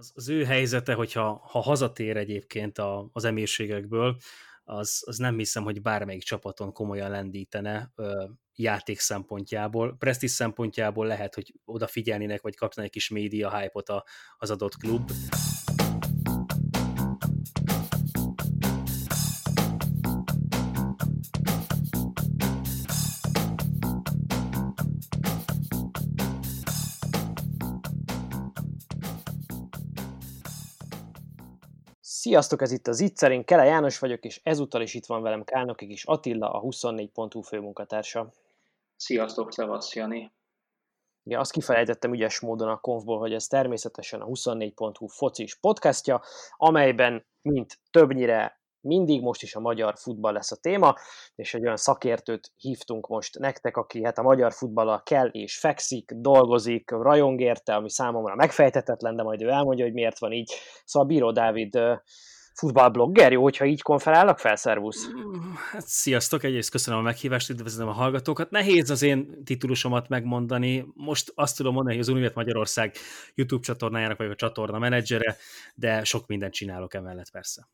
az, az ő helyzete, hogyha ha hazatér egyébként a, az emírségekből, az, az nem hiszem, hogy bármelyik csapaton komolyan lendítene ö, játék szempontjából. Prestige szempontjából lehet, hogy odafigyelnének, vagy kapna egy kis média hype-ot az adott klub. Sziasztok, ez itt az Itzer, én Kele János vagyok, és ezúttal is itt van velem Kálnoki is Attila, a 24.hu főmunkatársa. Sziasztok, szevasz Jani. Ja, azt kifelejtettem ügyes módon a konfból, hogy ez természetesen a 24.hu focis podcastja, amelyben, mint többnyire mindig, most is a magyar futball lesz a téma, és egy olyan szakértőt hívtunk most nektek, aki hát a magyar futballal kell és fekszik, dolgozik, rajong érte, ami számomra megfejtetetlen, de majd ő elmondja, hogy miért van így. Szóval Bíró Dávid futballblogger, jó, hogyha így konferálnak fel, szervusz? Hát, sziasztok, egyrészt köszönöm a meghívást, üdvözlöm a hallgatókat. Nehéz az én titulusomat megmondani. Most azt tudom mondani, hogy az Univet Magyarország YouTube csatornájának vagyok a csatorna menedzsere, de sok mindent csinálok emellett persze.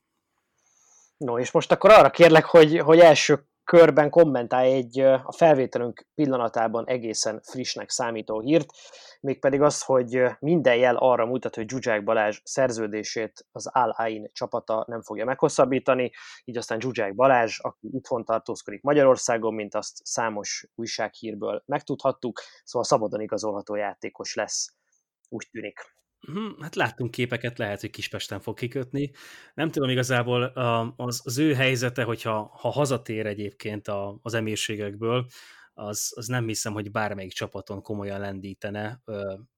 No, és most akkor arra kérlek, hogy, hogy első körben kommentálj egy a felvételünk pillanatában egészen frissnek számító hírt, mégpedig az, hogy minden jel arra mutat, hogy Zsuzsák Balázs szerződését az Al Ain csapata nem fogja meghosszabbítani, így aztán Zsuzsák Balázs, aki itthon tartózkodik Magyarországon, mint azt számos újsághírből megtudhattuk, szóval szabadon igazolható játékos lesz, úgy tűnik. Hm, hát láttunk képeket, lehet, hogy Kispesten fog kikötni. Nem tudom igazából az, az ő helyzete, hogyha ha hazatér egyébként az emírségekből, az, az nem hiszem, hogy bármelyik csapaton komolyan lendítene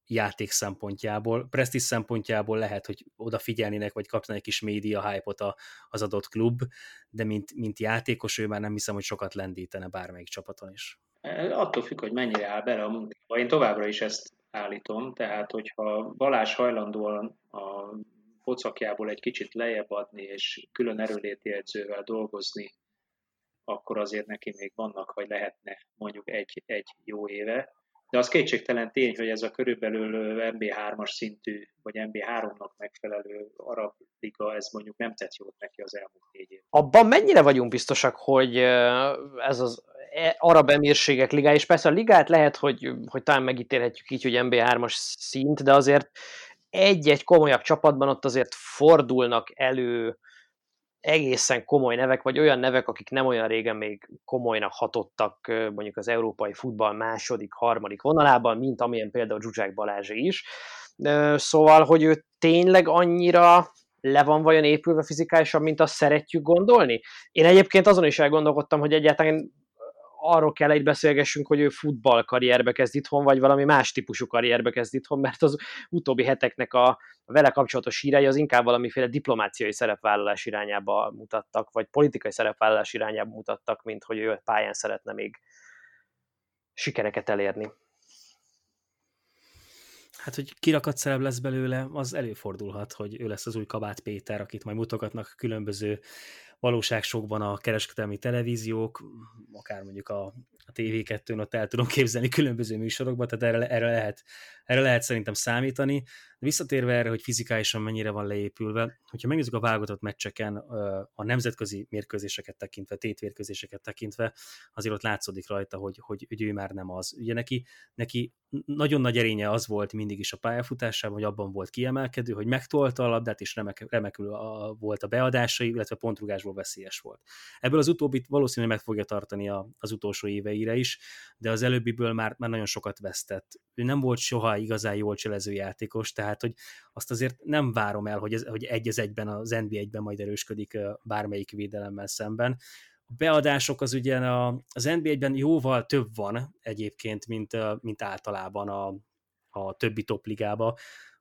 játék szempontjából. Prestige szempontjából lehet, hogy odafigyelnének, vagy kapna egy kis média hype-ot az adott klub, de mint, mint játékos ő már nem hiszem, hogy sokat lendítene bármelyik csapaton is. Attól függ, hogy mennyire áll bele a munkába. Én továbbra is ezt állítom, tehát hogyha Balázs hajlandóan a pocakjából egy kicsit lejjebb adni, és külön erőléti edzővel dolgozni, akkor azért neki még vannak, vagy lehetne mondjuk egy, egy jó éve. De az kétségtelen tény, hogy ez a körülbelül MB3-as szintű, vagy MB3-nak megfelelő arab liga, ez mondjuk nem tett jót neki az elmúlt négy év. Abban mennyire vagyunk biztosak, hogy ez az arab emírségek ligája, és persze a ligát lehet, hogy, hogy talán megítélhetjük így, hogy MB3-as szint, de azért egy-egy komolyabb csapatban ott azért fordulnak elő egészen komoly nevek, vagy olyan nevek, akik nem olyan régen még komolynak hatottak mondjuk az európai futball második, harmadik vonalában, mint amilyen például Zsuzsák Balázsi is. Szóval, hogy ő tényleg annyira le van vajon épülve fizikálisan, mint azt szeretjük gondolni? Én egyébként azon is elgondolkodtam, hogy egyáltalán arról kell egy beszélgessünk, hogy ő futball karrierbe kezd itthon, vagy valami más típusú karrierbe kezd itthon, mert az utóbbi heteknek a vele kapcsolatos hírei az inkább valamiféle diplomáciai szerepvállalás irányába mutattak, vagy politikai szerepvállalás irányába mutattak, mint hogy ő pályán szeretne még sikereket elérni. Hát, hogy kirakat szerep lesz belőle, az előfordulhat, hogy ő lesz az új Kabát Péter, akit majd mutogatnak különböző valóságsokban a kereskedelmi televíziók, akár mondjuk a, a TV2-n ott el tudom képzelni különböző műsorokban, tehát erre, erre, lehet, erre lehet szerintem számítani. De visszatérve erre, hogy fizikálisan mennyire van leépülve, hogyha megnézzük a válogatott meccseken a nemzetközi mérkőzéseket tekintve, tétvérkőzéseket tekintve, azért ott látszódik rajta, hogy, hogy, hogy ő már nem az. Ugye neki, neki nagyon nagy erénye az volt mindig is a pályafutásában, hogy abban volt kiemelkedő, hogy megtolta a labdát, és remek, remekül a, volt a beadásai, illetve pontrugásból veszélyes volt. Ebből az utóbbit valószínűleg meg fogja tartani a, az utolsó éveire is, de az előbbiből már, már nagyon sokat vesztett. Ő nem volt soha igazán jól cselező játékos, tehát hogy azt azért nem várom el, hogy, ez, hogy egy az egyben az NB1-ben majd erősködik bármelyik védelemmel szemben. A beadások az ugye az NB1-ben jóval több van egyébként, mint, mint általában a, a többi topligában.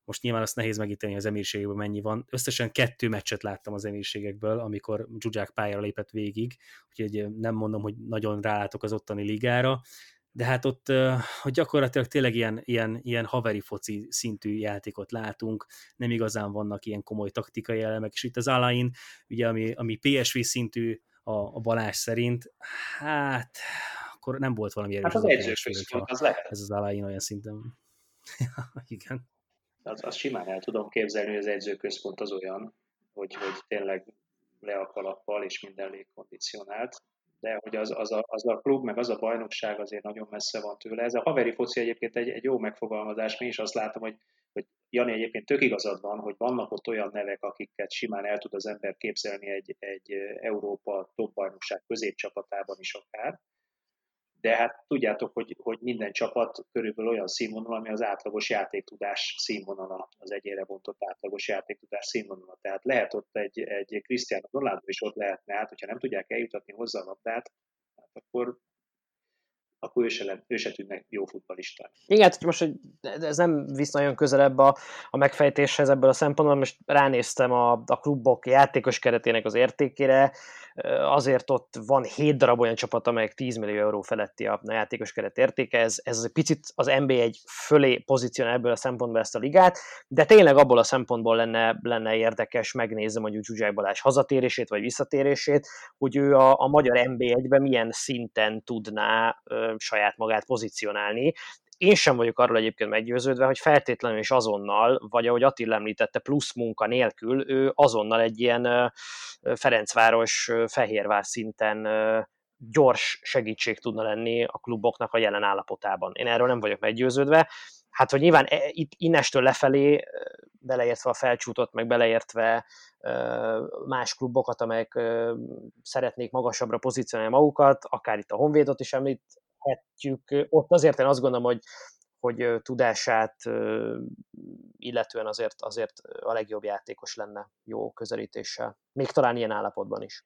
Most nyilván azt nehéz megítélni az emírségekből mennyi van. Összesen kettő meccset láttam az emírségekből, amikor Zsuzsák pályára lépett végig, úgyhogy nem mondom, hogy nagyon rálátok az ottani ligára, de hát ott hogy gyakorlatilag tényleg ilyen, ilyen, ilyen haveri foci szintű játékot látunk, nem igazán vannak ilyen komoly taktikai elemek, és itt az Alain, ugye ami, ami PSV szintű a, a Balázs szerint, hát akkor nem volt valami erős. Hát az edzős volt, az lehet. Ez az Alain olyan szinten. Igen. Az, az simán el tudom képzelni, hogy az edzőközpont az olyan, hogy, hogy tényleg le a kalappal és minden légkondicionált, de hogy az, az, a, az a klub, meg az a bajnokság azért nagyon messze van tőle. Ez a haveri foci egyébként egy, egy jó megfogalmazás, mi is azt látom, hogy, hogy Jani egyébként tök igazad van, hogy vannak ott olyan nevek, akiket simán el tud az ember képzelni egy, egy Európa top bajnokság középcsapatában is akár, de hát tudjátok, hogy, hogy minden csapat körülbelül olyan színvonal, ami az átlagos játéktudás színvonala, az egyére bontott átlagos játéktudás színvonala. Tehát lehet ott egy, egy Cristiano Ronaldo is ott lehetne, hát hogyha nem tudják eljutatni hozzá a labdát, hát akkor akkor ő se, le, ő se tűnne jó futbalista. Igen, hogy most ez nem visz nagyon közelebb a, a megfejtéshez ebből a szempontból, most ránéztem a, a klubok játékos keretének az értékére, azért ott van 7 darab olyan csapat, amelyek 10 millió euró feletti a, a játékos keret értéke, ez, ez egy picit az NBA egy fölé pozícionál ebből a szempontból ezt a ligát, de tényleg abból a szempontból lenne, lenne érdekes megnézni mondjuk Zsuzsák Balázs hazatérését vagy visszatérését, hogy ő a, a magyar NB1-ben milyen szinten tudná ö, saját magát pozícionálni, én sem vagyok arról egyébként meggyőződve, hogy feltétlenül és azonnal, vagy ahogy Attila említette, plusz munka nélkül, ő azonnal egy ilyen Ferencváros, Fehérvár szinten gyors segítség tudna lenni a kluboknak a jelen állapotában. Én erről nem vagyok meggyőződve. Hát, hogy nyilván e, itt innestől lefelé, beleértve a felcsútot, meg beleértve más klubokat, amelyek szeretnék magasabbra pozícionálni magukat, akár itt a Honvédot is említ, említhetjük. Ott azért én azt gondolom, hogy, hogy tudását illetően azért, azért a legjobb játékos lenne jó közelítéssel. Még talán ilyen állapotban is.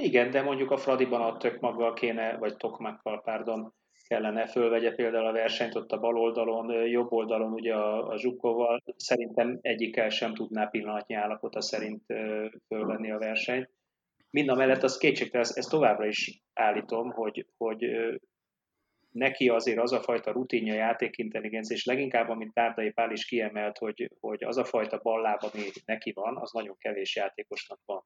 Igen, de mondjuk a Fradiban a tök maga kéne, vagy Tokmakkal, pardon, kellene fölvegye például a versenyt ott a bal oldalon, jobb oldalon ugye a, a Zsukkóval. Szerintem egyikkel sem tudná pillanatnyi állapota szerint fölvenni a versenyt. Mind a mellett az kétségtelen, ezt továbbra is állítom, hogy, hogy neki azért az a fajta rutinja, játékintelligencia, és leginkább, amit Tárdai Pál is kiemelt, hogy, hogy az a fajta balláb, ami neki van, az nagyon kevés játékosnak van.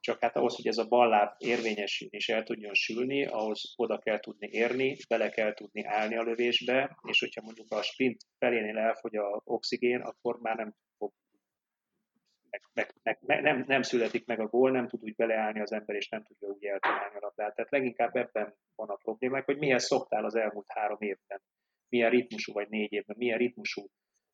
Csak hát ahhoz, hogy ez a balláb érvényesülni és el tudjon sülni, ahhoz oda kell tudni érni, bele kell tudni állni a lövésbe, és hogyha mondjuk a sprint felénél elfogy a oxigén, akkor már nem meg, meg, meg, nem, nem születik meg a gól, nem tud úgy beleállni az ember, és nem tudja úgy eltalálni a labdát. Tehát leginkább ebben van a probléma, hogy milyen szoktál az elmúlt három évben, milyen ritmusú vagy négy évben, milyen ritmusú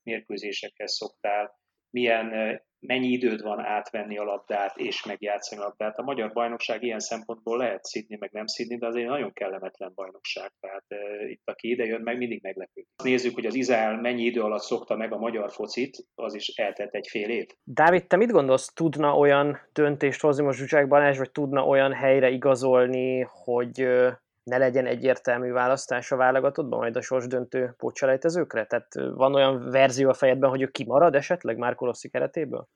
mérkőzésekhez szoktál, milyen mennyi időd van átvenni a labdát és megjátszani a labdát. A magyar bajnokság ilyen szempontból lehet szidni, meg nem szidni, de azért nagyon kellemetlen bajnokság. Tehát uh, itt, aki ide jön, meg mindig meglepő. Nézzük, hogy az Izrael mennyi idő alatt szokta meg a magyar focit, az is eltett egy fél év. Dávid, te mit gondolsz, tudna olyan döntést hozni most Zsuzsák Balázs, vagy tudna olyan helyre igazolni, hogy ne legyen egyértelmű választás a válogatottban, majd a sorsdöntő pótselejtezőkre? Tehát van olyan verzió a fejedben, hogy ő kimarad esetleg már Rossi keretéből?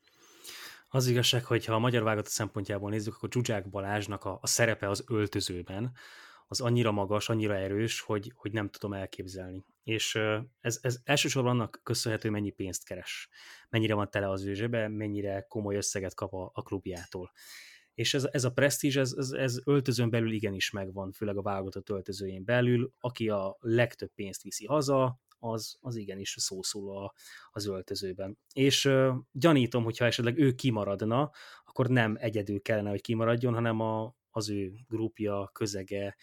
Az igazság, hogy ha a magyar válogatott szempontjából nézzük, akkor Zsuzsák Balázsnak a, a szerepe az öltözőben, az annyira magas, annyira erős, hogy, hogy nem tudom elképzelni. És ez, ez elsősorban annak köszönhető, mennyi pénzt keres, mennyire van tele az ő zsebe, mennyire komoly összeget kap a, a klubjától és ez, ez a presztízs, ez, ez, ez öltözön belül igenis megvan, főleg a válogatott öltözőjén belül, aki a legtöbb pénzt viszi haza, az, az igenis szószól az öltözőben. És uh, gyanítom, hogyha esetleg ő kimaradna, akkor nem egyedül kellene, hogy kimaradjon, hanem a, az ő grupja, közege,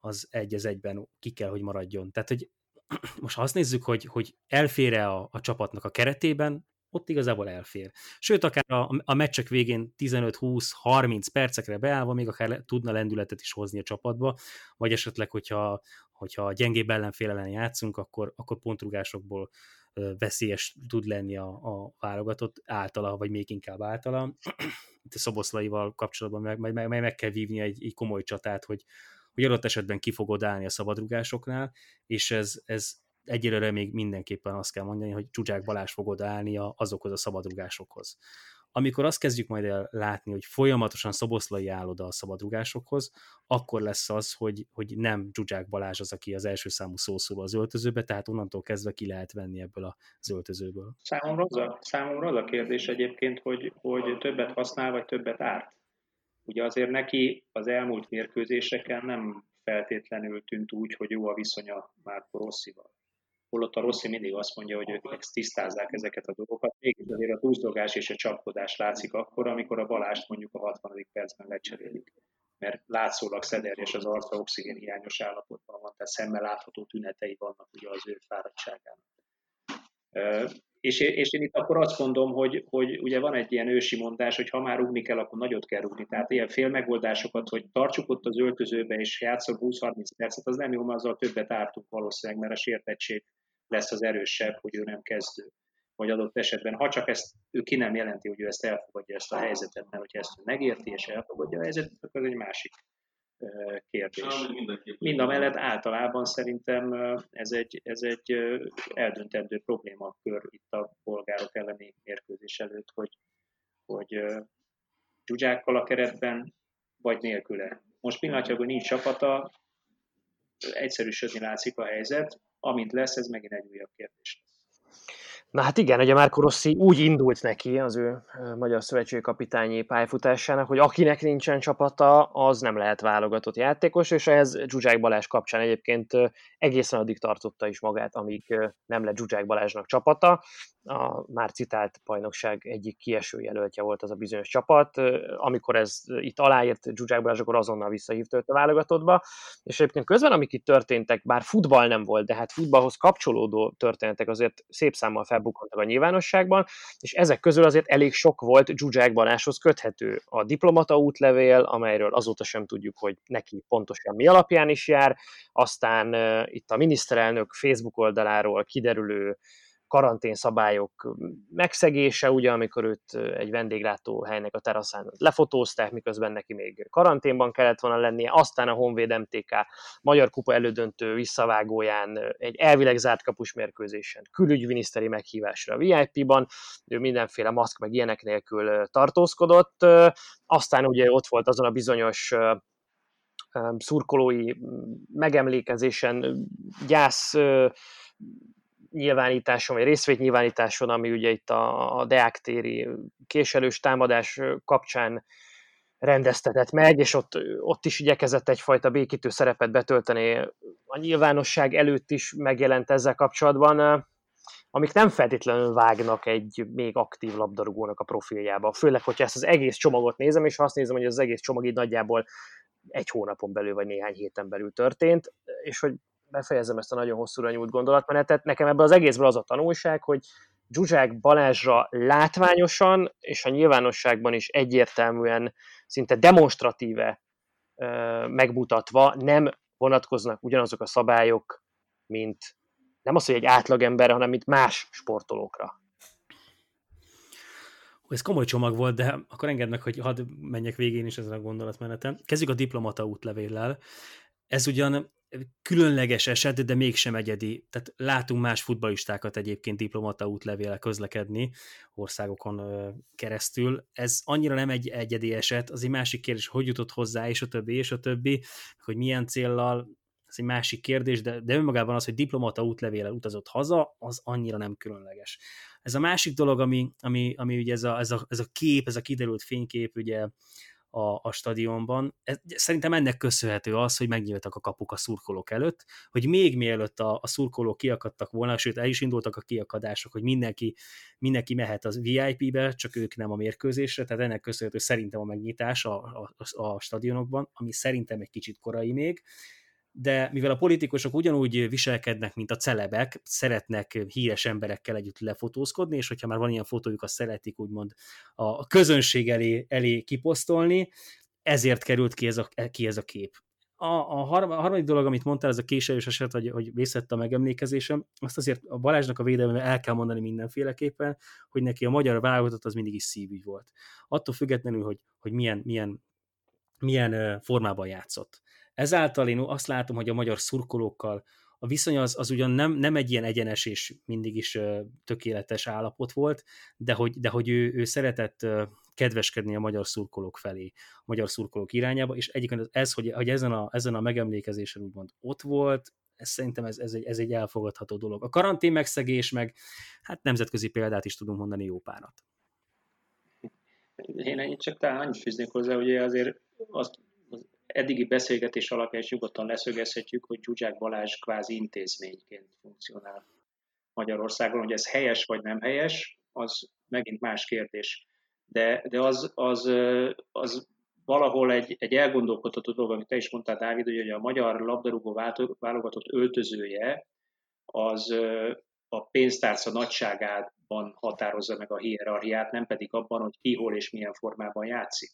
az egy az egyben ki kell, hogy maradjon. Tehát, hogy most ha azt nézzük, hogy, hogy elfére a, a csapatnak a keretében, ott igazából elfér. Sőt, akár a, a meccsek végén 15-20-30 percekre beállva még akár le, tudna lendületet is hozni a csapatba, vagy esetleg, hogyha, hogyha gyengébb ellenfél ellen játszunk, akkor, akkor pontrugásokból veszélyes tud lenni a, a válogatott általa, vagy még inkább általa. Itt a Szoboszlaival kapcsolatban meg, meg, meg, meg kell vívni egy, egy komoly csatát, hogy, hogy adott esetben ki fogod állni a szabadrugásoknál, és ez, ez egyelőre még mindenképpen azt kell mondani, hogy Csuzsák Balázs fog odaállni azokhoz a szabadrugásokhoz. Amikor azt kezdjük majd el látni, hogy folyamatosan Szoboszlai áll oda a szabadrugásokhoz, akkor lesz az, hogy, hogy nem Zsuzsák Balázs az, aki az első számú szószóló az öltözőbe, tehát onnantól kezdve ki lehet venni ebből az öltözőből. Számomra az a, számomra az a kérdés egyébként, hogy, hogy többet használ, vagy többet árt. Ugye azért neki az elmúlt mérkőzéseken nem feltétlenül tűnt úgy, hogy jó a viszonya már Rosszival holott a Rossi mindig azt mondja, hogy ők tisztázzák ezeket a dolgokat. Mégis azért a túldogás és a csapkodás látszik akkor, amikor a Balást mondjuk a 60. percben lecserélik. Mert látszólag szederjes az arca, oxigén hiányos állapotban van, tehát szemmel látható tünetei vannak ugye az ő fáradtságának. És, és én itt akkor azt mondom, hogy, hogy ugye van egy ilyen ősi mondás, hogy ha már rúgni kell, akkor nagyot kell rúgni. Tehát ilyen fél megoldásokat, hogy tartsuk ott az öltözőbe és játszok 20-30 percet, az nem jó, mert azzal többet ártunk valószínűleg, mert a sértettség lesz az erősebb, hogy ő nem kezdő. Vagy adott esetben, ha csak ezt ő ki nem jelenti, hogy ő ezt elfogadja ezt a helyzetet, mert hogyha ezt ő megérti és elfogadja a helyzetet, akkor egy másik kérdés. Mind a mellett általában szerintem ez egy, ez egy eldöntendő problémakör itt a polgárok elleni mérkőzés előtt, hogy, hogy dzsuzsákkal a keretben, vagy nélküle. Most pillanatnyilag, nincs csapata, egyszerűsödni látszik a helyzet, amint lesz, ez megint egy lesz. Na hát igen, ugye Márko Rossi úgy indult neki az ő magyar szövetségi kapitányi pályafutásának, hogy akinek nincsen csapata, az nem lehet válogatott játékos, és ehhez Zsuzsák Balázs kapcsán egyébként egészen addig tartotta is magát, amíg nem lett Zsuzsák Balázsnak csapata. A már citált bajnokság egyik kieső jelöltje volt az a bizonyos csapat. Amikor ez itt aláírt Zsuzsák Balázs, akkor azonnal visszahívta őt a válogatottba. És egyébként közben, amik itt történtek, bár futball nem volt, de hát futballhoz kapcsolódó történetek azért szép számmal felbukkantak a nyilvánosságban, és ezek közül azért elég sok volt Zsuzsák Balázshoz köthető. A diplomata útlevél, amelyről azóta sem tudjuk, hogy neki pontosan mi alapján is jár, aztán itt a miniszterelnök Facebook oldaláról kiderülő karanténszabályok megszegése, ugye, amikor őt egy vendéglátó helynek a teraszán lefotózták, miközben neki még karanténban kellett volna lennie, aztán a Honvéd MTK Magyar Kupa elődöntő visszavágóján egy elvileg zárt kapus mérkőzésen külügyminiszteri meghívásra a VIP-ban, ő mindenféle maszk meg ilyenek nélkül tartózkodott, aztán ugye ott volt azon a bizonyos szurkolói megemlékezésen, gyász nyilvánításon, vagy részvétnyilvánításon, ami ugye itt a, a Deák késelős támadás kapcsán rendeztetett meg, és ott, ott is igyekezett egyfajta békítő szerepet betölteni. A nyilvánosság előtt is megjelent ezzel kapcsolatban, amik nem feltétlenül vágnak egy még aktív labdarúgónak a profiljába. Főleg, hogyha ezt az egész csomagot nézem, és azt nézem, hogy az egész csomag így nagyjából egy hónapon belül, vagy néhány héten belül történt, és hogy befejezem ezt a nagyon hosszúra nyújt gondolatmenetet, nekem ebből az egészből az a tanulság, hogy Zsuzsák Balázsra látványosan és a nyilvánosságban is egyértelműen, szinte demonstratíve megmutatva nem vonatkoznak ugyanazok a szabályok, mint nem az, hogy egy átlagember, hanem mint más sportolókra. Ez komoly csomag volt, de akkor engedd meg, hogy hadd menjek végén is ezen a gondolatmeneten. Kezdjük a diplomata útlevéllel. Ez ugyan különleges eset, de mégsem egyedi. Tehát látunk más futballistákat egyébként diplomata útlevéle közlekedni országokon keresztül. Ez annyira nem egy egyedi eset, az egy másik kérdés, hogy jutott hozzá, és a többi, és a többi, hogy milyen céllal, ez egy másik kérdés, de, de önmagában az, hogy diplomata útlevéle utazott haza, az annyira nem különleges. Ez a másik dolog, ami, ami, ami ugye ez a, ez, a, ez a kép, ez a kiderült fénykép, ugye a, a stadionban. Ez, szerintem ennek köszönhető az, hogy megnyíltak a kapuk a szurkolók előtt, hogy még mielőtt a, a szurkolók kiakadtak volna, sőt el is indultak a kiakadások, hogy mindenki, mindenki mehet az VIP-be, csak ők nem a mérkőzésre, tehát ennek köszönhető szerintem a megnyitás a, a, a stadionokban, ami szerintem egy kicsit korai még, de mivel a politikusok ugyanúgy viselkednek, mint a celebek, szeretnek híres emberekkel együtt lefotózkodni, és hogyha már van ilyen fotójuk, azt szeretik úgymond a közönség elé, elé kiposztolni, ezért került ki ez a, ki ez a kép. A, a, harmadik dolog, amit mondtál, ez a késős eset, hogy, hogy vészett a megemlékezésem, azt azért a Balázsnak a védelme el kell mondani mindenféleképpen, hogy neki a magyar válogatott az mindig is szívügy volt. Attól függetlenül, hogy, hogy milyen, milyen, milyen formában játszott. Ezáltal én azt látom, hogy a magyar szurkolókkal a viszony az, az ugyan nem, nem egy ilyen egyenes és mindig is tökéletes állapot volt, de hogy, de hogy ő, ő szeretett kedveskedni a magyar szurkolók felé, a magyar szurkolók irányába, és egyébként ez, hogy, hogy ezen, a, ezen a megemlékezésen úgymond ott volt, ez szerintem ez, ez, egy, ez egy elfogadható dolog. A karantén megszegés meg, hát nemzetközi példát is tudunk mondani jó párat. Én ennyit csak talán annyit fűznék hozzá, hogy azért azt eddigi beszélgetés alapján is nyugodtan leszögezhetjük, hogy Zsuzsák Balázs kvázi intézményként funkcionál Magyarországon, hogy ez helyes vagy nem helyes, az megint más kérdés. De, de az, az, az valahol egy, egy elgondolkodható dolog, amit te is mondtál, Dávid, hogy a magyar labdarúgó válogatott öltözője az a pénztárca nagyságában határozza meg a hierarchiát, nem pedig abban, hogy ki, hol és milyen formában játszik.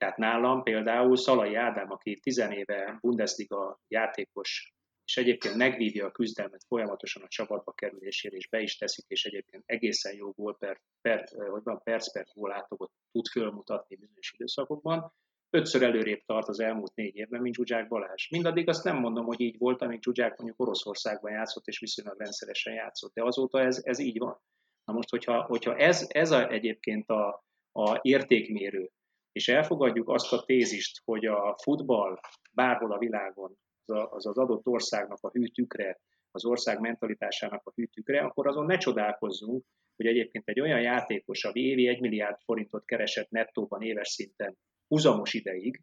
Tehát nálam például Szalai Ádám, aki tizenéve Bundesliga játékos, és egyébként megvívja a küzdelmet folyamatosan a csapatba kerülésére, és be is teszik, és egyébként egészen jó gól per, per, hogy van, perc per gól átogot tud fölmutatni bizonyos időszakokban, ötször előrébb tart az elmúlt négy évben, mint Zsuzsák Balázs. Mindaddig azt nem mondom, hogy így volt, amíg Zsuzsák mondjuk Oroszországban játszott, és viszonylag rendszeresen játszott, de azóta ez, ez így van. Na most, hogyha, hogyha ez, ez a, egyébként a, a értékmérő, és elfogadjuk azt a tézist, hogy a futball bárhol a világon az az adott országnak a hűtükre, az ország mentalitásának a hűtükre, akkor azon ne csodálkozzunk, hogy egyébként egy olyan játékos, ami évi 1 milliárd forintot keresett nettóban éves szinten húzamos ideig,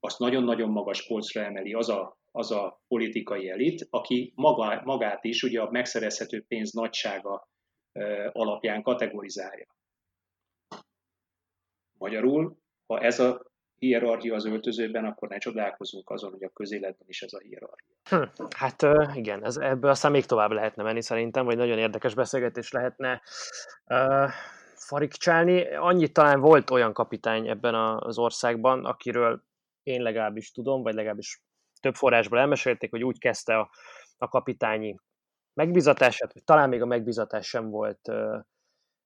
azt nagyon-nagyon magas polcra emeli az a, az a politikai elit, aki maga, magát is ugye a megszerezhető pénz nagysága alapján kategorizálja. Magyarul, ha ez a hierarchia az öltözőben, akkor ne csodálkozunk azon, hogy a közéletben is ez a hierarchia. Hm, hát igen, ez, ebből aztán még tovább lehetne menni szerintem, vagy nagyon érdekes beszélgetés lehetne uh, farigcsálni. Annyit talán volt olyan kapitány ebben az országban, akiről én legalábbis tudom, vagy legalábbis több forrásból elmesélték, hogy úgy kezdte a, a kapitányi megbizatását, hogy talán még a megbizatás sem volt uh,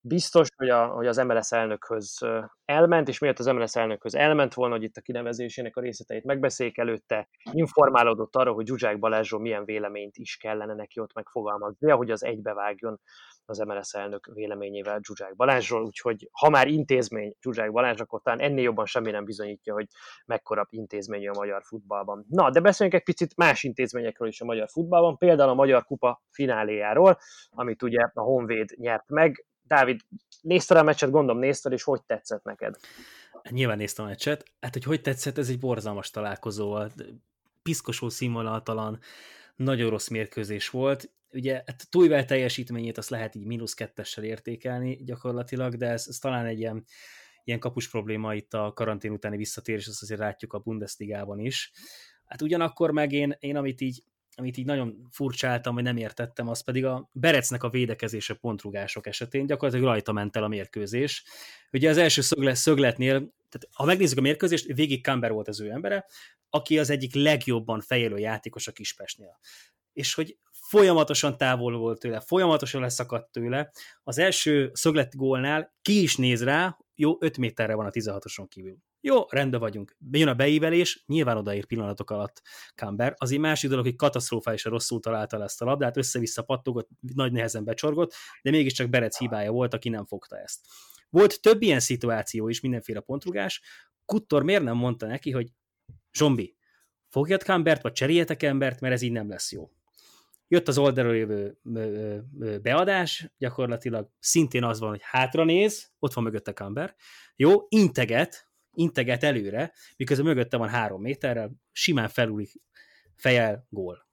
biztos, hogy, a, hogy az MLS elnökhöz elment, és miért az MLS elnökhöz elment volna, hogy itt a kinevezésének a részleteit megbeszéljék előtte, informálódott arra, hogy Zsuzsák Balázsról milyen véleményt is kellene neki ott megfogalmazni, hogy az egybevágjon az MLS elnök véleményével Zsuzsák Balázsról, úgyhogy ha már intézmény Zsuzsák Balázs, akkor talán ennél jobban semmi nem bizonyítja, hogy mekkora intézmény a magyar futballban. Na, de beszéljünk egy picit más intézményekről is a magyar futballban, például a Magyar Kupa fináléjáról, amit ugye a Honvéd nyert meg, Dávid, nézted a meccset, gondolom nézted, és hogy tetszett neked? Nyilván néztem a meccset. Hát, hogy hogy tetszett, ez egy borzalmas találkozó volt. Piszkosó színvonalatlan, nagyon rossz mérkőzés volt. Ugye hát túlvel teljesítményét azt lehet így mínusz kettessel értékelni gyakorlatilag, de ez, ez talán egy ilyen, ilyen kapus probléma itt a karantén utáni visszatérés, azt azért látjuk a Bundesligában is. Hát ugyanakkor meg én, én amit így amit így nagyon furcsáltam, vagy nem értettem, az pedig a Berecnek a védekezése pontrugások esetén gyakorlatilag rajta ment el a mérkőzés. Ugye az első szöglet, szögletnél, tehát ha megnézzük a mérkőzést, végig Kamber volt az ő embere, aki az egyik legjobban fejlő játékos a Kispestnél. És hogy folyamatosan távol volt tőle, folyamatosan leszakadt tőle. Az első szöglet gólnál ki is néz rá, jó, 5 méterre van a 16-oson kívül. Jó, rendben vagyunk. Bejön a beívelés, nyilván odaér pillanatok alatt Camber. Azért másik dolog, hogy katasztrofálisan rosszul találta ezt a labdát, össze-vissza pattogott, nagy nehezen becsorgott, de mégiscsak Berec hibája volt, aki nem fogta ezt. Volt több ilyen szituáció is, mindenféle pontrugás. Kuttor miért nem mondta neki, hogy Zsombi, fogjad Cambert, vagy cseréljetek embert, mert ez így nem lesz jó. Jött az oldalról jövő beadás, gyakorlatilag szintén az van, hogy hátra néz, ott van mögötte Camber, jó, integet, integet előre, miközben mögötte van három méterrel, simán felúlik fejel gól.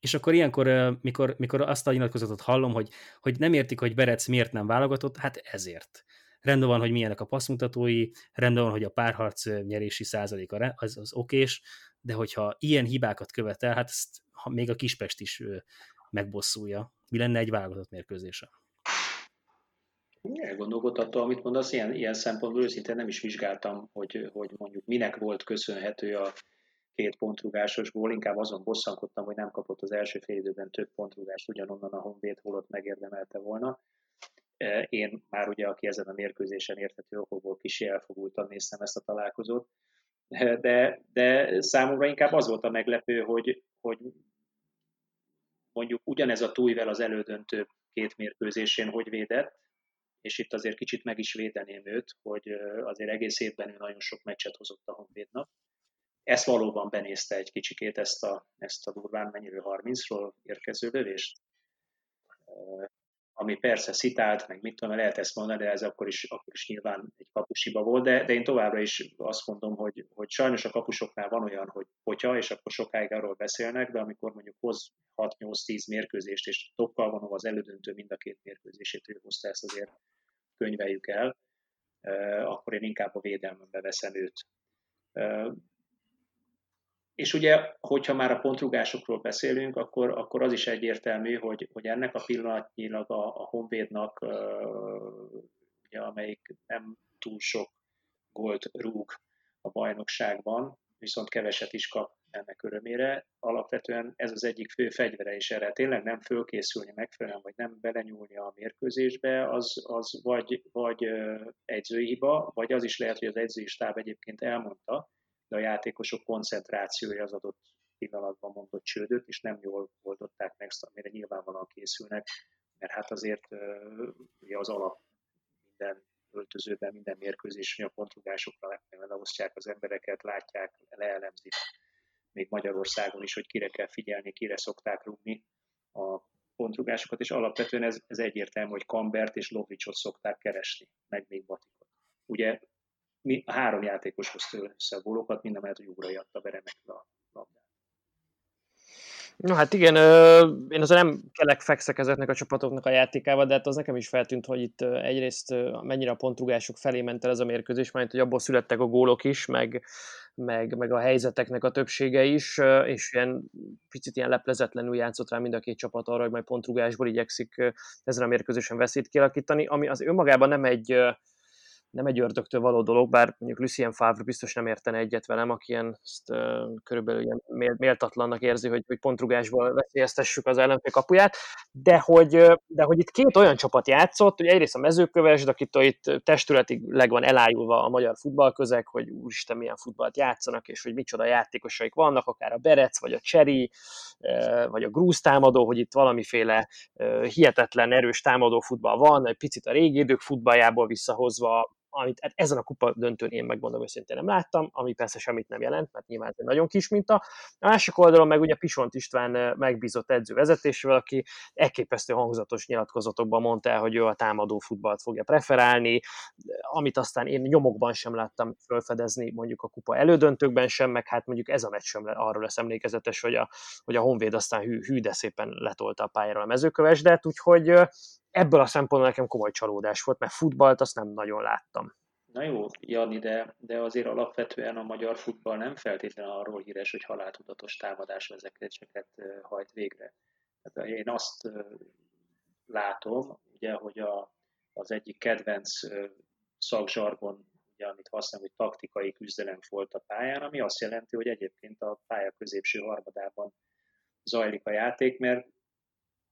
És akkor ilyenkor, mikor, mikor azt a nyilatkozatot hallom, hogy, hogy nem értik, hogy Berec miért nem válogatott, hát ezért. Rendben van, hogy milyenek a passzmutatói, rendben van, hogy a párharc nyerési százaléka az, az okés, de hogyha ilyen hibákat követel, hát ezt még a Kispest is megbosszulja. Mi lenne egy válogatott mérkőzése? Elgondolkodható, amit mondasz, ilyen, ilyen szempontból őszintén nem is vizsgáltam, hogy, hogy mondjuk minek volt köszönhető a két pontrúgásos gól, inkább azon bosszankodtam, hogy nem kapott az első fél időben több pontrugást, ugyanonnan a Honvéd holott megérdemelte volna. E, én már ugye, aki ezen a mérkőzésen érthető okokból kicsi elfogultan néztem ezt a találkozót, e, de, de számomra inkább az volt a meglepő, hogy, hogy mondjuk ugyanez a túlvel az elődöntő két mérkőzésén hogy védett, és itt azért kicsit meg is védeném őt, hogy azért egész évben ő nagyon sok meccset hozott a Honvédnak. Ezt valóban benézte egy kicsikét ezt a, ezt a durván mennyire 30-ról érkező lövést. Ami persze szitált, meg mit tudom, lehet ezt mondani, de ez akkor is, akkor is nyilván egy kapusiba volt, de, de én továbbra is azt mondom, hogy, hogy sajnos a kapusoknál van olyan, hogy potya, és akkor sokáig arról beszélnek, de amikor mondjuk hoz 6-8-10 mérkőzést, és tokkal van az elődöntő mind a két mérkőzését, ő hozta ezt azért könyveljük el, akkor én inkább a védelmembe veszem őt. És ugye, hogyha már a pontrugásokról beszélünk, akkor, akkor az is egyértelmű, hogy, hogy ennek a pillanatnyilag a, a Honvédnak, ugye, amelyik nem túl sok gólt rúg a bajnokságban, viszont keveset is kap ennek örömére. Alapvetően ez az egyik fő fegyvere, és erre tényleg nem fölkészülni megfelelően, vagy nem belenyúlni a mérkőzésbe, az, az vagy, vagy edzői hiba, vagy az is lehet, hogy az edzői stáb egyébként elmondta, de a játékosok koncentrációja az adott pillanatban mondott csődöt, és nem jól oldották meg, amire nyilvánvalóan készülnek, mert hát azért ugye az alap minden öltözőben, minden mérkőzés, hogy a pontrugásokra leosztják az embereket, látják, leelemzik, még Magyarországon is, hogy kire kell figyelni, kire szokták rúgni a pontrugásokat, és alapvetően ez, ez egyértelmű, hogy Kambert és Lovricsot szokták keresni, meg még Batikot. Ugye mi, a három játékos hozta össze a gólokat, mind a mellett, hogy Ugrai adta be remekül a labdát. No hát igen, én azért nem kelek fekszek ezeknek a csapatoknak a játékával, de hát az nekem is feltűnt, hogy itt egyrészt mennyire a pontrugások felé ment el ez a mérkőzés, mert hogy abból születtek a gólok is, meg, meg, meg a helyzeteknek a többsége is, és ilyen picit ilyen leplezetlenül játszott rá mind a két csapat arra, hogy majd pontrugásból igyekszik ezen a mérkőzésen veszélyt kialakítani, ami az önmagában nem egy nem egy ördögtől való dolog, bár mondjuk Lucien Favre biztos nem értene egyet velem, aki ilyen, ezt, uh, körülbelül ilyen méltatlannak érzi, hogy, hogy pontrugásból veszélyeztessük az ellenfél kapuját, de hogy, de hogy itt két olyan csapat játszott, hogy egyrészt a mezőköves, de akitől itt testületileg van elájulva a magyar futballközeg, hogy úristen milyen futballt játszanak, és hogy micsoda játékosaik vannak, akár a Berec, vagy a Cseri, vagy a Grúz támadó, hogy itt valamiféle hihetetlen erős támadó futball van, egy picit a régi idők futballjából visszahozva amit hát ezen a kupa döntőn én megmondom őszintén nem láttam, ami persze semmit nem jelent, mert nyilván ez egy nagyon kis minta. A másik oldalon meg ugye Pisont István megbízott edző vezetésével, aki elképesztő hangzatos nyilatkozatokban mondta el, hogy ő a támadó futballt fogja preferálni, amit aztán én nyomokban sem láttam felfedezni, mondjuk a kupa elődöntőkben sem, meg hát mondjuk ez a meccs sem arról lesz emlékezetes, hogy a, hogy a Honvéd aztán hű, hű de szépen letolta a pályára a mezőkövesdet, úgyhogy ebből a szempontból nekem komoly csalódás volt, mert futballt azt nem nagyon láttam. Na jó, Jani, de, de azért alapvetően a magyar futball nem feltétlenül arról híres, hogy haláltudatos támadás vezetéseket hajt végre. Hát én azt látom, ugye, hogy a, az egyik kedvenc szakzsargon, ugye, amit használom, hogy taktikai küzdelem volt a pályán, ami azt jelenti, hogy egyébként a pálya középső harmadában zajlik a játék, mert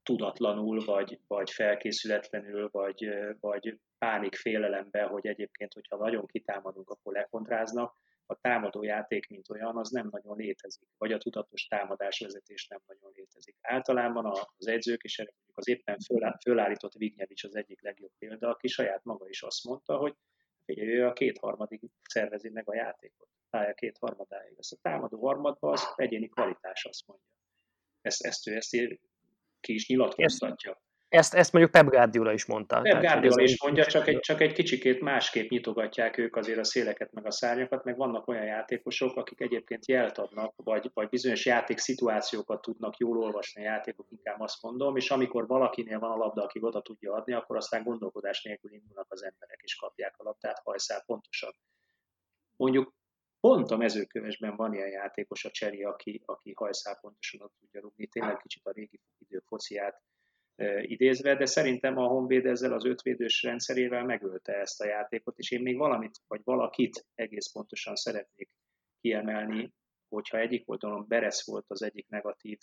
tudatlanul, vagy, vagy felkészületlenül, vagy, vagy pánik félelembe, hogy egyébként, hogyha nagyon kitámadunk, akkor lekontráznak, a támadó játék, mint olyan, az nem nagyon létezik, vagy a tudatos támadásvezetés nem nagyon létezik. Általában az edzők, és mondjuk az éppen fölállított Vignyevics az egyik legjobb példa, aki saját maga is azt mondta, hogy ugye ő a kétharmadig szervezi meg a játékot, pálya kétharmadáig. Ezt a támadó harmadban az egyéni kvalitás, azt mondja. Ezt, ezt ő ezt ki is nyilatkoztatja. Ezt, ezt mondjuk Pep Guardiola is mondta. Pep Guardiola is mondja, csak egy, csak egy kicsikét másképp nyitogatják ők azért a széleket meg a szárnyakat, meg vannak olyan játékosok, akik egyébként jelt adnak, vagy, vagy bizonyos játékszituációkat tudnak jól olvasni a játékok, inkább azt mondom, és amikor valakinél van a labda, aki oda tudja adni, akkor aztán gondolkodás nélkül indulnak az emberek, és kapják a labdát hajszál pontosan. Mondjuk pont a mezőkövesben van ilyen játékos, a Cseri, aki, aki hajszál pontosan tudja rúgni, tényleg kicsit a régi idők fociát e, idézve, de szerintem a Honvéd ezzel az ötvédős rendszerével megölte ezt a játékot, és én még valamit, vagy valakit egész pontosan szeretnék kiemelni, hogyha egyik oldalon Beres volt az egyik negatív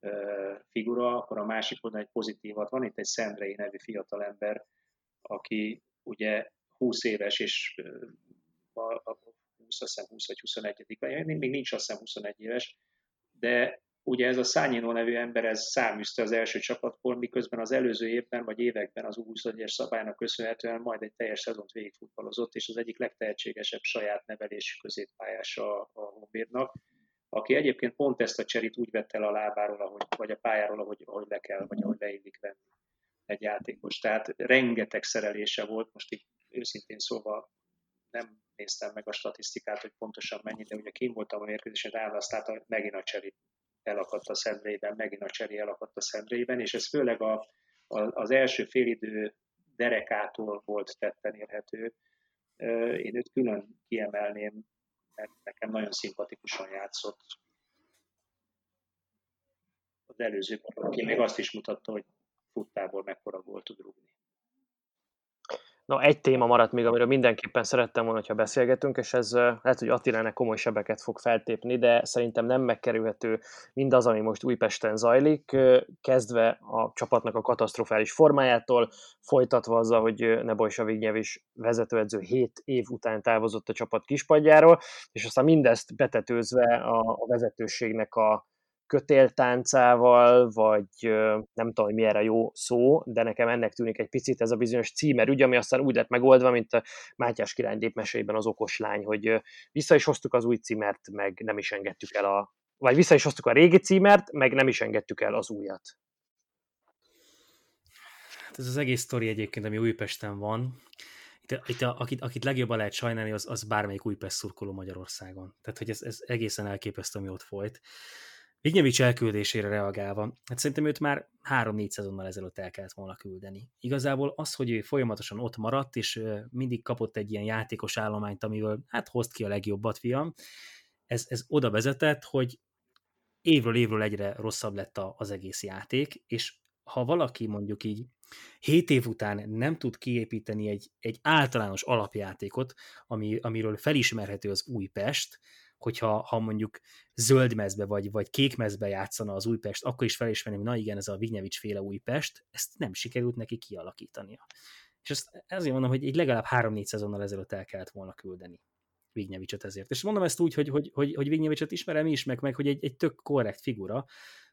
e, figura, akkor a másik oldalon egy pozitívat. Van itt egy Szendrei nevű fiatalember, aki ugye 20 éves, és a, a 20, azt hiszem 20 vagy 21 még, még nincs azt hiszem 21 éves, de ugye ez a Szányinó nevű ember, ez száműzte az első csapatból, miközben az előző évben vagy években az U21-es szabálynak köszönhetően majd egy teljes szezont végigfutballozott, és az egyik legtehetségesebb saját nevelésű középpályása a Honvédnak, aki egyébként pont ezt a cserit úgy vette el a lábáról, ahogy, vagy a pályáról, ahogy, ahogy le kell, vagy ahogy leillik venni. egy játékos. Tehát rengeteg szerelése volt, most így őszintén szóval nem néztem meg a statisztikát, hogy pontosan mennyi, de ugye kim voltam a mérkőzésen, elhasználta, megint a cseri elakadt a szendrében, megint a cseri elakadt a szendrében, és ez főleg a, a, az első félidő derekától volt tetten érhető. Én őt külön kiemelném, mert nekem nagyon szimpatikusan játszott. Az előző ki még azt is mutatta, hogy futtából mekkora volt tud rúgni. Na, egy téma maradt még, amiről mindenképpen szerettem volna, hogyha beszélgetünk, és ez lehet, hogy Attilának komoly sebeket fog feltépni, de szerintem nem megkerülhető mindaz, ami most Újpesten zajlik, kezdve a csapatnak a katasztrofális formájától, folytatva azzal, hogy Nebojsa Vignyev is vezetőedző 7 év után távozott a csapat kispadjáról, és aztán mindezt betetőzve a, a vezetőségnek a, kötéltáncával, vagy nem tudom, mi erre jó szó, de nekem ennek tűnik egy picit ez a bizonyos címer ügy, ami aztán úgy lett megoldva, mint a Mátyás király mesében az okos lány, hogy vissza is hoztuk az új címert, meg nem is engedtük el a, vagy vissza is hoztuk a régi címert, meg nem is engedtük el az újat. Hát ez az egész sztori egyébként, ami Újpesten van, itt, akit, akit legjobban lehet sajnálni, az, az bármelyik Újpest szurkoló Magyarországon. Tehát, hogy ez, ez egészen elképesztő, ami ott folyt. Vignyevics elküldésére reagálva, hát szerintem őt már három-négy szezonnal ezelőtt el kellett volna küldeni. Igazából az, hogy ő folyamatosan ott maradt, és mindig kapott egy ilyen játékos állományt, amivel hát hozd ki a legjobbat, fiam, ez, ez oda vezetett, hogy évről évről egyre rosszabb lett az egész játék, és ha valaki mondjuk így 7 év után nem tud kiépíteni egy, egy általános alapjátékot, ami, amiről felismerhető az Újpest, hogyha ha mondjuk zöld mezbe vagy, vagy kék mezbe játszana az Újpest, akkor is felismerni, hogy na igen, ez a Vignevics féle Újpest, ezt nem sikerült neki kialakítania. És ezt, ezért mondom, hogy egy legalább három-négy szezonnal ezelőtt el kellett volna küldeni Vignyevicset ezért. És mondom ezt úgy, hogy, hogy, hogy, hogy Vignyevicset ismerem is, meg, meg hogy egy, egy tök korrekt figura,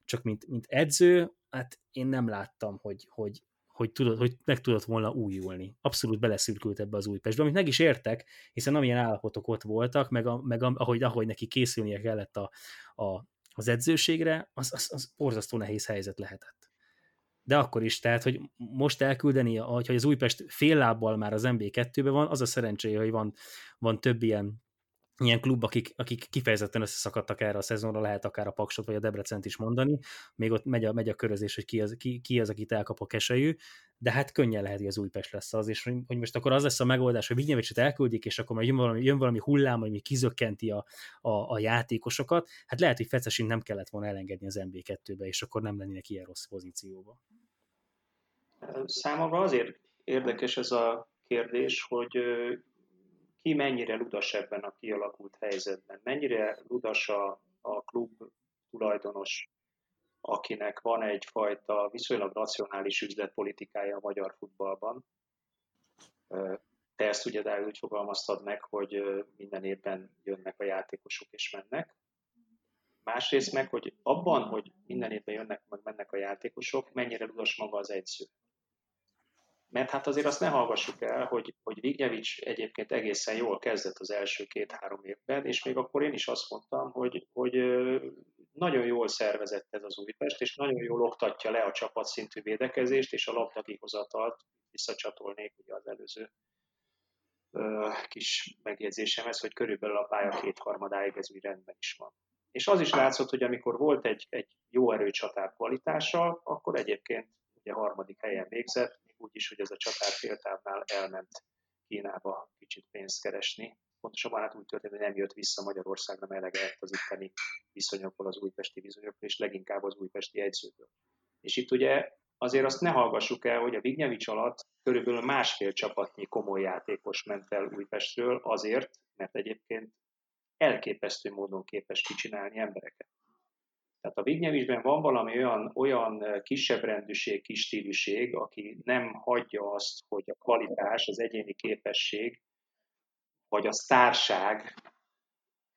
csak mint, mint edző, hát én nem láttam, hogy, hogy, hogy, tudod, hogy meg tudott volna újulni. Abszolút beleszürkült ebbe az Újpestbe, amit meg is értek, hiszen amilyen állapotok ott voltak, meg, a, meg a, ahogy, ahogy neki készülnie kellett a, a, az edzőségre, az, az, az borzasztó nehéz helyzet lehetett. De akkor is, tehát, hogy most elküldeni, hogy az Újpest fél lábbal már az MB2-ben van, az a szerencséje, hogy van, van több ilyen ilyen klub, akik, akik kifejezetten összeszakadtak erre a szezonra, lehet akár a Paksot vagy a Debrecent is mondani, még ott megy a, megy a körözés, hogy ki az, ki, ki az, akit elkap a keselyű, de hát könnyen lehet, hogy az Újpest lesz az, és hogy most akkor az lesz a megoldás, hogy Vignyevicset elküldik, és akkor majd jön valami, jön valami hullám, ami kizökkenti a, a, a játékosokat, hát lehet, hogy Fecesint nem kellett volna elengedni az MB2-be, és akkor nem lennének ilyen rossz pozícióba. Számomra azért érdekes ez a kérdés, hogy ki mennyire ludas ebben a kialakult helyzetben, mennyire ludas a, a klub tulajdonos, akinek van egyfajta viszonylag racionális üzletpolitikája a magyar futballban. Te ezt ugye de úgy fogalmaztad meg, hogy minden évben jönnek a játékosok és mennek. Másrészt meg, hogy abban, hogy minden évben jönnek, meg mennek a játékosok, mennyire ludas maga az egysző. Mert hát azért azt ne hallgassuk el, hogy, hogy Vignyevics egyébként egészen jól kezdett az első két-három évben, és még akkor én is azt mondtam, hogy, hogy nagyon jól szervezett ez az Újpest, és nagyon jól oktatja le a csapatszintű védekezést, és a labdakihozatalt visszacsatolnék ugye az előző kis megjegyzésemhez, hogy körülbelül a pálya kétharmadáig ez úgy rendben is van. És az is látszott, hogy amikor volt egy, egy jó erőcsatár kvalitása, akkor egyébként ugye harmadik helyen végzett, úgy is, hogy ez a csatár féltávnál elment Kínába kicsit pénzt keresni. Pontosabban hát úgy történt, hogy nem jött vissza Magyarországra, mert elege az itteni viszonyokból, az újpesti viszonyokból, és leginkább az újpesti egyzőből. És itt ugye azért azt ne hallgassuk el, hogy a Vignyevics alatt körülbelül másfél csapatnyi komoly játékos ment el Újpestről azért, mert egyébként elképesztő módon képes kicsinálni embereket. Tehát a Vignyevizsben van valami olyan, olyan kisebb rendűség, kis stíluség, aki nem hagyja azt, hogy a kvalitás, az egyéni képesség, vagy a sztárság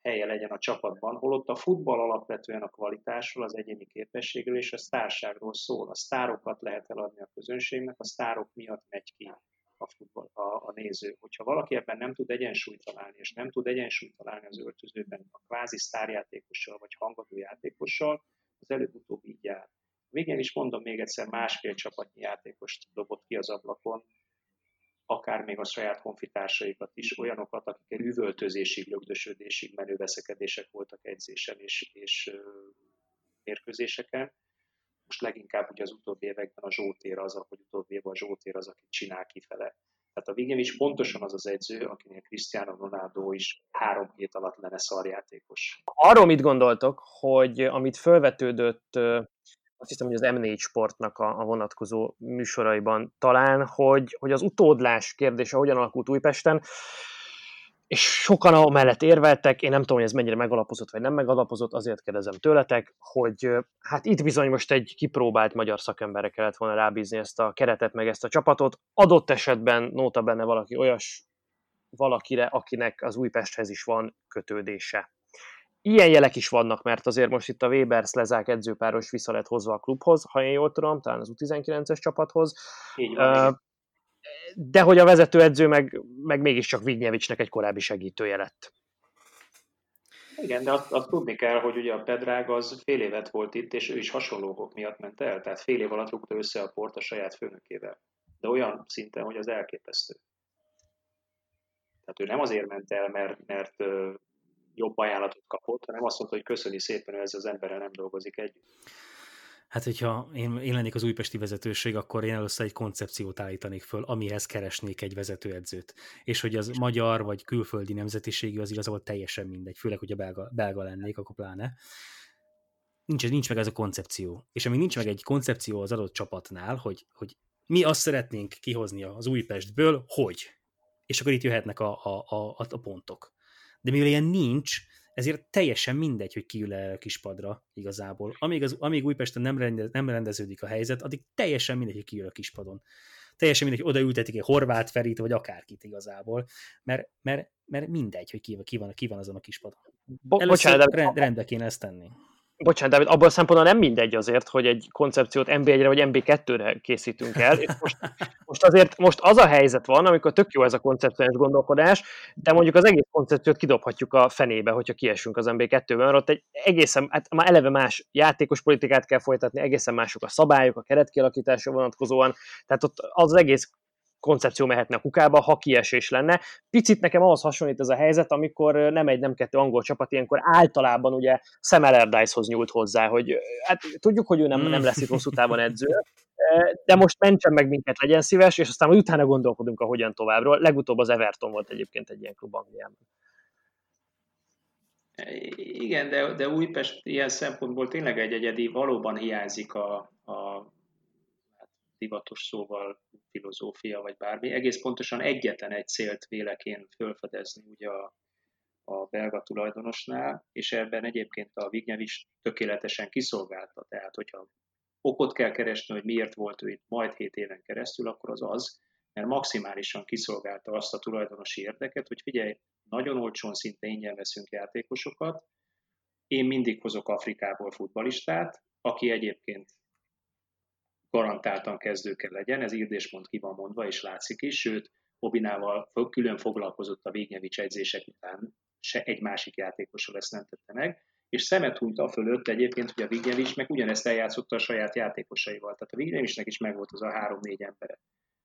helye legyen a csapatban, holott a futball alapvetően a kvalitásról, az egyéni képességről és a sztárságról szól. A sztárokat lehet eladni a közönségnek, a sztárok miatt megy ki a, futball, a, a néző. Hogyha valaki ebben nem tud egyensúlyt találni, és nem tud egyensúlyt találni az öltözőben a kvázi sztárjátékossal vagy hangadó játékossal, az előbb-utóbb így jár. Végén is mondom még egyszer, másfél csapatnyi játékost dobott ki az ablakon, akár még a saját honfitársaikat is, olyanokat, akik üvöltözésig, lögdösödésig menő veszekedések voltak edzésen és, és mérkőzéseken. Most leginkább ugye az utóbbi években a Zsótér az, hogy utóbbi évben a Zsótér az, aki csinál kifele. Tehát a végén is pontosan az az edző, akinek Cristiano Ronaldo is három hét alatt lenne szarjátékos. Arról mit gondoltok, hogy amit felvetődött azt hiszem, hogy az M4 sportnak a, a vonatkozó műsoraiban talán, hogy, hogy az utódlás kérdése hogyan alakult Újpesten, és sokan mellett érveltek, én nem tudom, hogy ez mennyire megalapozott vagy nem megalapozott, azért kérdezem tőletek, hogy hát itt bizony most egy kipróbált magyar szakemberre kellett volna rábízni ezt a keretet, meg ezt a csapatot. Adott esetben nóta benne valaki olyas valakire, akinek az Újpesthez is van kötődése ilyen jelek is vannak, mert azért most itt a Weber Lezák edzőpáros vissza lett hozva a klubhoz, ha én jól tudom, talán az U19-es csapathoz. Így van, uh, de hogy a vezetőedző meg, meg mégiscsak Vignyevicsnek egy korábbi segítője lett. Igen, de azt, azt tudni kell, hogy ugye a Pedrág az fél évet volt itt, és ő is hasonló okok miatt ment el, tehát fél év alatt rúgta össze a port a saját főnökével. De olyan szinten, hogy az elképesztő. Tehát ő nem azért ment el, mert, mert jobb ajánlatot kapott, hanem azt mondta, hogy köszöni szépen, hogy ez az emberrel nem dolgozik együtt. Hát, hogyha én, én lennék az újpesti vezetőség, akkor én először egy koncepciót állítanék föl, amihez keresnék egy vezetőedzőt. És hogy az magyar vagy külföldi nemzetiségű, az igazából teljesen mindegy, főleg, hogy a belga, belga lennék, akkor pláne. Nincs, nincs meg ez a koncepció. És amíg nincs meg egy koncepció az adott csapatnál, hogy, hogy mi azt szeretnénk kihozni az Újpestből, hogy. És akkor itt jöhetnek a, a, a, a pontok de mivel ilyen nincs, ezért teljesen mindegy, hogy kiül el a kispadra igazából. Amíg, az, amíg Újpesten nem, rendez, nem rendeződik a helyzet, addig teljesen mindegy, hogy kiül a kispadon. Teljesen mindegy, hogy odaültetik egy horvát Ferit, vagy akárkit igazából, mert, mert, mert mindegy, hogy ki, ki, van, ki van azon a kispadon. Bo- Először bocsánat, de... rendbe kéne ezt tenni bocsánat, David, abban a szempontból nem mindegy azért, hogy egy koncepciót MB1-re vagy MB2-re készítünk el. most, most azért most az a helyzet van, amikor tök jó ez a koncepciós gondolkodás, de mondjuk az egész koncepciót kidobhatjuk a fenébe, hogyha kiesünk az MB2-ben, mert ott egy egészen, hát már eleve más játékos politikát kell folytatni, egészen mások a szabályok, a keretkialakításra vonatkozóan, tehát ott az egész koncepció mehetne a kukába, ha kiesés lenne. Picit nekem ahhoz hasonlít ez a helyzet, amikor nem egy, nem kettő angol csapat ilyenkor általában ugye Sam Allardyce-hoz nyúlt hozzá, hogy hát tudjuk, hogy ő nem, nem lesz itt hosszú távon edző, de most mentsen meg minket, legyen szíves, és aztán utána gondolkodunk a hogyan továbbról. Legutóbb az Everton volt egyébként egy ilyen klub Angliában. Igen, de, de Újpest ilyen szempontból tényleg egy egyedi, valóban hiányzik a, a divatos szóval filozófia vagy bármi, egész pontosan egyetlen egy célt vélek én fölfedezni ugye a, a belga tulajdonosnál, és ebben egyébként a Vignev is tökéletesen kiszolgálta. Tehát, hogyha okot kell keresni, hogy miért volt ő itt majd 7 éven keresztül, akkor az az, mert maximálisan kiszolgálta azt a tulajdonosi érdeket, hogy figyelj, nagyon olcsón, szinte ingyen veszünk játékosokat, én mindig hozok Afrikából futbalistát, aki egyébként garantáltan kezdő kell legyen, ez írdéspont ki van mondva, és látszik is, sőt, Obinával külön foglalkozott a Végnyevics edzések után, se egy másik játékosról ezt nem tette meg, és szemet hunyt a fölött egyébként, hogy a Vignyevics meg ugyanezt eljátszotta a saját játékosaival. Tehát a Vignyevicsnek is megvolt az a három-négy embere,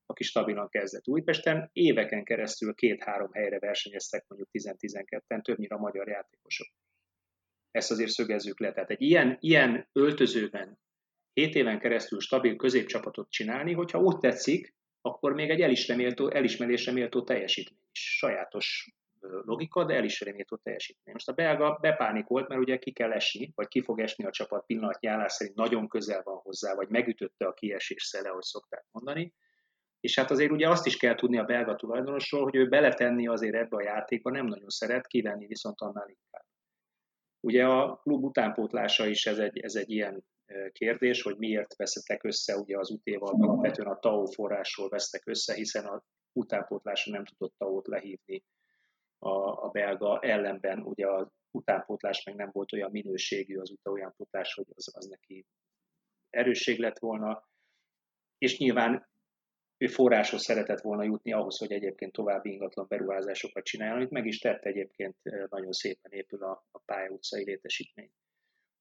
aki stabilan kezdett Újpesten. Éveken keresztül két-három helyre versenyeztek mondjuk 10-12-en, többnyire a magyar játékosok. Ezt azért szögezzük le. Tehát egy ilyen, ilyen öltözőben 7 éven keresztül stabil középcsapatot csinálni, hogyha úgy tetszik, akkor még egy elismerésre méltó teljesítmény is. Sajátos logika, de elismerésre méltó teljesítmény. Most a belga bepánikolt, mert ugye ki kell esni, vagy ki fog esni a csapat pillanatnyi állás szerint nagyon közel van hozzá, vagy megütötte a kiesés szele, ahogy szokták mondani. És hát azért ugye azt is kell tudni a belga tulajdonosról, hogy ő beletenni azért ebbe a játékba nem nagyon szeret, kivenni viszont annál inkább. Ugye a klub utánpótlása is ez egy, ez egy ilyen kérdés, hogy miért veszettek össze ugye az utéval, alapvetően a TAO forrásról vesztek össze, hiszen a utánpótlásra nem tudott TAO-t lehívni a, a belga, ellenben. Ugye az utánpótlás meg nem volt olyan minőségű az utánpótlás, hogy az, az neki erősség lett volna, és nyilván ő forráshoz szeretett volna jutni ahhoz, hogy egyébként további ingatlan beruházásokat csináljon, amit meg is tett egyébként nagyon szépen épül a, a pálya létesítmény.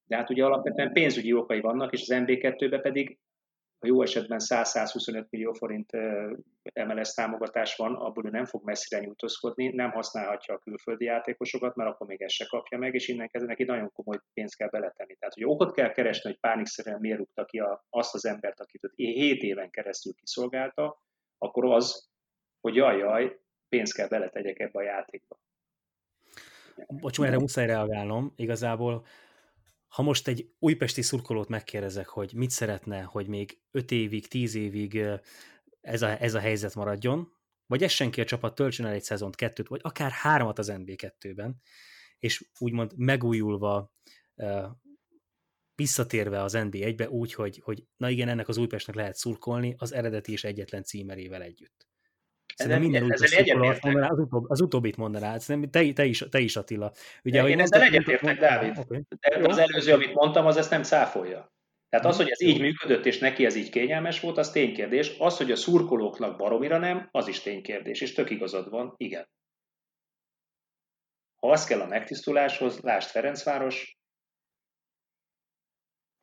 De hát ugye alapvetően pénzügyi okai vannak, és az MB2-ben pedig a jó esetben 100-125 millió forint MLS támogatás van, abból ő nem fog messzire nyújtózkodni, nem használhatja a külföldi játékosokat, mert akkor még ezt se kapja meg, és innen kezdve neki nagyon komoly pénzt kell beletenni. Tehát, hogy okot kell keresni, hogy pánikszerűen miért rúgta ki azt az embert, akit 7 éven keresztül kiszolgálta, akkor az, hogy jaj, jaj, pénzt kell beletegyek ebbe a játékba. Bocs, erre muszáj reagálnom. Igazából ha most egy újpesti szurkolót megkérdezek, hogy mit szeretne, hogy még 5 évig, 10 évig ez a, ez a helyzet maradjon, vagy essen ki a csapat, töltsön el egy szezont, kettőt, vagy akár hármat az NB2-ben, és úgymond megújulva, visszatérve az NB1-be úgy, hogy, hogy na igen, ennek az Újpestnek lehet szurkolni az eredeti és egyetlen címerével együtt. Szerintem minden úgy mondaná, az, utóbb, az utóbbit mondaná, szerintem te, te, is, te is Attila. Ugye, én ezzel egyetértek, Dávid. Okay. De az előző, amit mondtam, az ezt nem száfolja. Tehát az, hogy ez így működött, és neki ez így kényelmes volt, az ténykérdés. Az, hogy a szurkolóknak baromira nem, az is ténykérdés, és tök igazad van, igen. Ha az kell a megtisztuláshoz, lásd Ferencváros,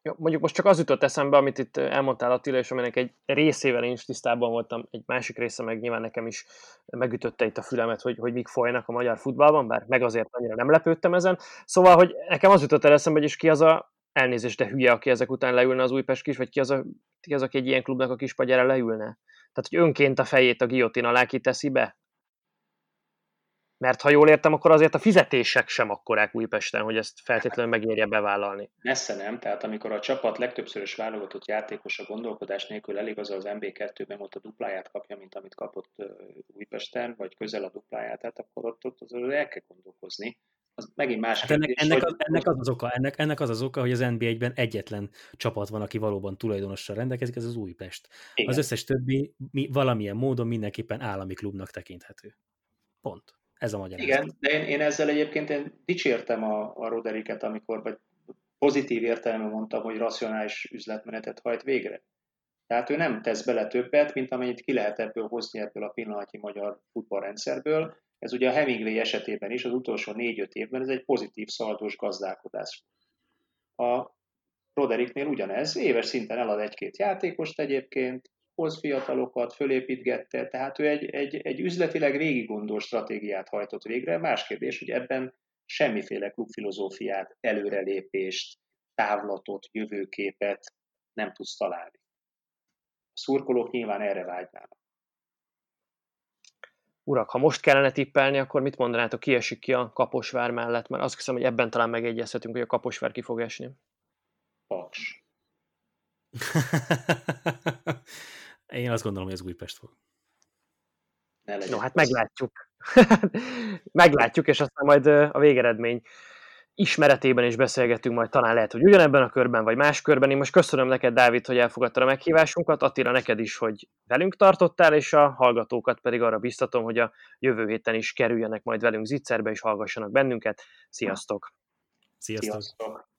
jó, mondjuk most csak az jutott eszembe, amit itt elmondtál Attila, és aminek egy részével én is tisztában voltam, egy másik része meg nyilván nekem is megütötte itt a fülemet, hogy, hogy mik folynak a magyar futballban, bár meg azért annyira nem lepődtem ezen. Szóval, hogy nekem az jutott el eszembe, hogy is ki az a elnézést, de hülye, aki ezek után leülne az Újpest kis, vagy ki az, a, ki az, aki egy ilyen klubnak a kispagyára leülne? Tehát, hogy önként a fejét a giotin alá kiteszi be? Mert ha jól értem, akkor azért a fizetések sem akkorák Újpesten, hogy ezt feltétlenül megérje bevállalni. Messze nem, tehát amikor a csapat legtöbbszörös válogatott játékos a gondolkodás nélkül elég az az MB2-ben ott a dupláját kapja, mint amit kapott Újpesten, vagy közel a dupláját, tehát akkor ott, ott az el kell gondolkozni. Az megint más hát ennek, ennek, az, ennek, az az oka, ennek, ennek az az oka, hogy az NBA-ben egyetlen csapat van, aki valóban tulajdonossal rendelkezik, ez az Újpest. Igen. Az összes többi mi, valamilyen módon mindenképpen állami klubnak tekinthető. Pont. Ez a magyarázat. Igen, de én, én ezzel egyébként én dicsértem a, a Roderiket, amikor vagy pozitív értelemben mondtam, hogy racionális üzletmenetet hajt végre. Tehát ő nem tesz bele többet, mint amennyit ki lehet ebből hozni ebből a pillanatnyi magyar futballrendszerből. Ez ugye a Hemingway esetében is az utolsó négy-öt évben ez egy pozitív szaldós gazdálkodás. A Roderiknél ugyanez, éves szinten elad egy-két játékost egyébként, hoz fiatalokat, fölépítgette, tehát ő egy, egy, egy üzletileg végig gondolt stratégiát hajtott végre. Más kérdés, hogy ebben semmiféle klubfilozófiát, előrelépést, távlatot, jövőképet nem tudsz találni. A szurkolók nyilván erre vágynának. Urak, ha most kellene tippelni, akkor mit mondanátok, ki esik ki a Kaposvár mellett? Mert azt hiszem, hogy ebben talán megegyezhetünk, hogy a Kaposvár ki fog esni. Paks. Én azt gondolom, hogy ez Újpest fog. No, hát meglátjuk. meglátjuk, és aztán majd a végeredmény ismeretében is beszélgetünk, majd talán lehet, hogy ugyanebben a körben, vagy más körben. Én most köszönöm neked, Dávid, hogy elfogadtad a meghívásunkat, Attila neked is, hogy velünk tartottál, és a hallgatókat pedig arra biztatom, hogy a jövő héten is kerüljenek majd velünk zicserbe, és hallgassanak bennünket. Sziasztok! Sziasztok! Sziasztok.